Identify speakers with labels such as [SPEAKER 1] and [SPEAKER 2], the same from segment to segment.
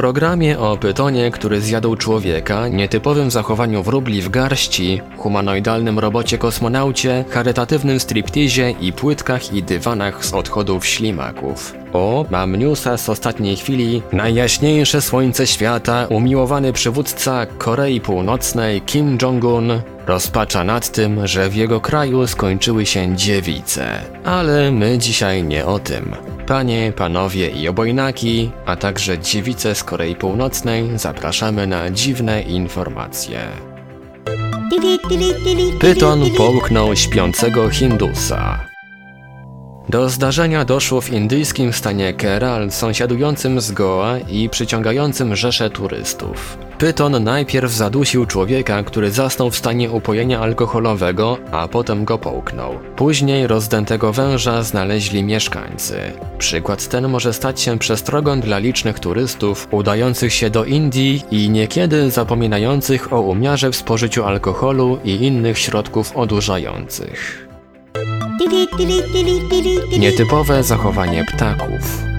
[SPEAKER 1] Programie o pytonie, który zjadł człowieka, nietypowym zachowaniu wróbli w garści, humanoidalnym robocie kosmonaucie, charytatywnym striptizie i płytkach i dywanach z odchodów ślimaków. O, mam newsa z ostatniej chwili. Najjaśniejsze słońce świata, umiłowany przywódca Korei Północnej Kim Jong-un rozpacza nad tym, że w jego kraju skończyły się dziewice. Ale my dzisiaj nie o tym. Panie, panowie i obojnaki, a także dziewice z Korei Północnej zapraszamy na dziwne informacje. Pyton połknął śpiącego Hindusa. Do zdarzenia doszło w indyjskim stanie Kerala, sąsiadującym z Goa i przyciągającym rzesze turystów. Pyton najpierw zadusił człowieka, który zasnął w stanie upojenia alkoholowego, a potem go połknął. Później rozdętego węża znaleźli mieszkańcy. Przykład ten może stać się przestrogą dla licznych turystów udających się do Indii i niekiedy zapominających o umiarze w spożyciu alkoholu i innych środków odurzających. Nietypowe zachowanie ptaków.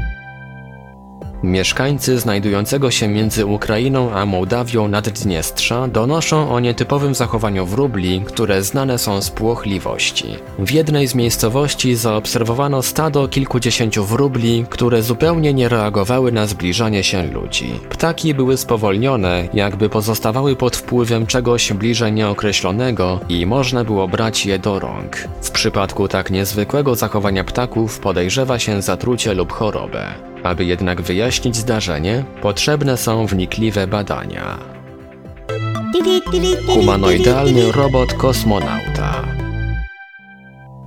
[SPEAKER 1] Mieszkańcy znajdującego się między Ukrainą a Mołdawią Naddniestrza donoszą o nietypowym zachowaniu wróbli, które znane są z płochliwości. W jednej z miejscowości zaobserwowano stado kilkudziesięciu wróbli, które zupełnie nie reagowały na zbliżanie się ludzi. Ptaki były spowolnione, jakby pozostawały pod wpływem czegoś bliżej nieokreślonego i można było brać je do rąk. W przypadku tak niezwykłego zachowania ptaków podejrzewa się zatrucie lub chorobę. Aby jednak wyjaśnić zdarzenie, potrzebne są wnikliwe badania. Humanoidalny robot kosmonauta.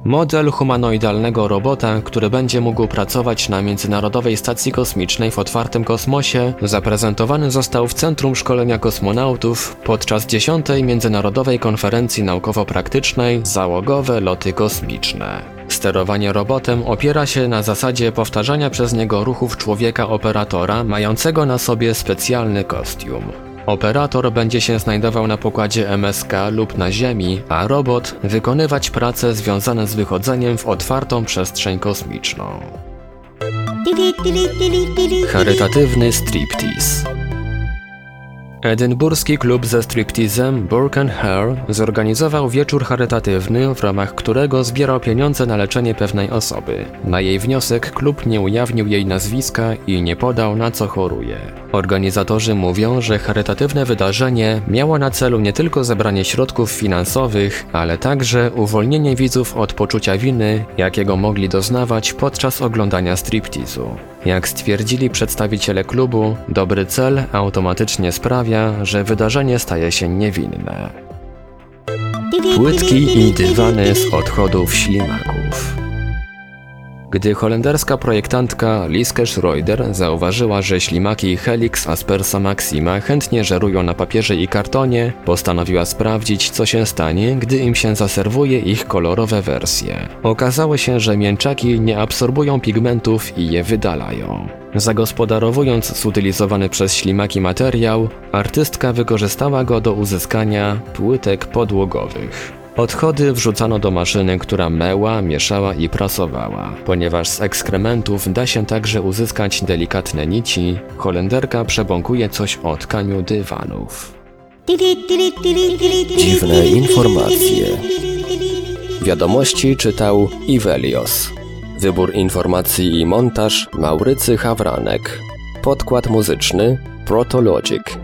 [SPEAKER 1] Model humanoidalnego robota, który będzie mógł pracować na Międzynarodowej Stacji Kosmicznej w otwartym kosmosie, zaprezentowany został w Centrum Szkolenia Kosmonautów podczas 10. Międzynarodowej Konferencji Naukowo-Praktycznej Załogowe Loty Kosmiczne. Sterowanie robotem opiera się na zasadzie powtarzania przez niego ruchów człowieka operatora mającego na sobie specjalny kostium. Operator będzie się znajdował na pokładzie MSK lub na Ziemi, a robot wykonywać prace związane z wychodzeniem w otwartą przestrzeń kosmiczną. Charytatywny striptease. Edynburski klub ze striptizem Burke Hare zorganizował wieczór charytatywny, w ramach którego zbierał pieniądze na leczenie pewnej osoby. Na jej wniosek klub nie ujawnił jej nazwiska i nie podał na co choruje. Organizatorzy mówią, że charytatywne wydarzenie miało na celu nie tylko zebranie środków finansowych, ale także uwolnienie widzów od poczucia winy, jakiego mogli doznawać podczas oglądania striptizu. Jak stwierdzili przedstawiciele klubu, dobry cel automatycznie sprawia, że wydarzenie staje się niewinne. Płytki i dywany z odchodów ślimaków. Gdy holenderska projektantka Liske Schroeder zauważyła, że ślimaki Helix aspersa maxima chętnie żerują na papierze i kartonie, postanowiła sprawdzić, co się stanie, gdy im się zaserwuje ich kolorowe wersje. Okazało się, że mięczaki nie absorbują pigmentów i je wydalają. Zagospodarowując zutylizowany przez ślimaki materiał, artystka wykorzystała go do uzyskania płytek podłogowych. Odchody wrzucano do maszyny, która meła, mieszała i prasowała. Ponieważ z ekskrementów da się także uzyskać delikatne nici, holenderka przebąkuje coś o tkaniu dywanów.
[SPEAKER 2] Dziwne informacje. Wiadomości czytał Ivelios. Wybór informacji i montaż Maurycy Hawranek. Podkład muzyczny Protologic.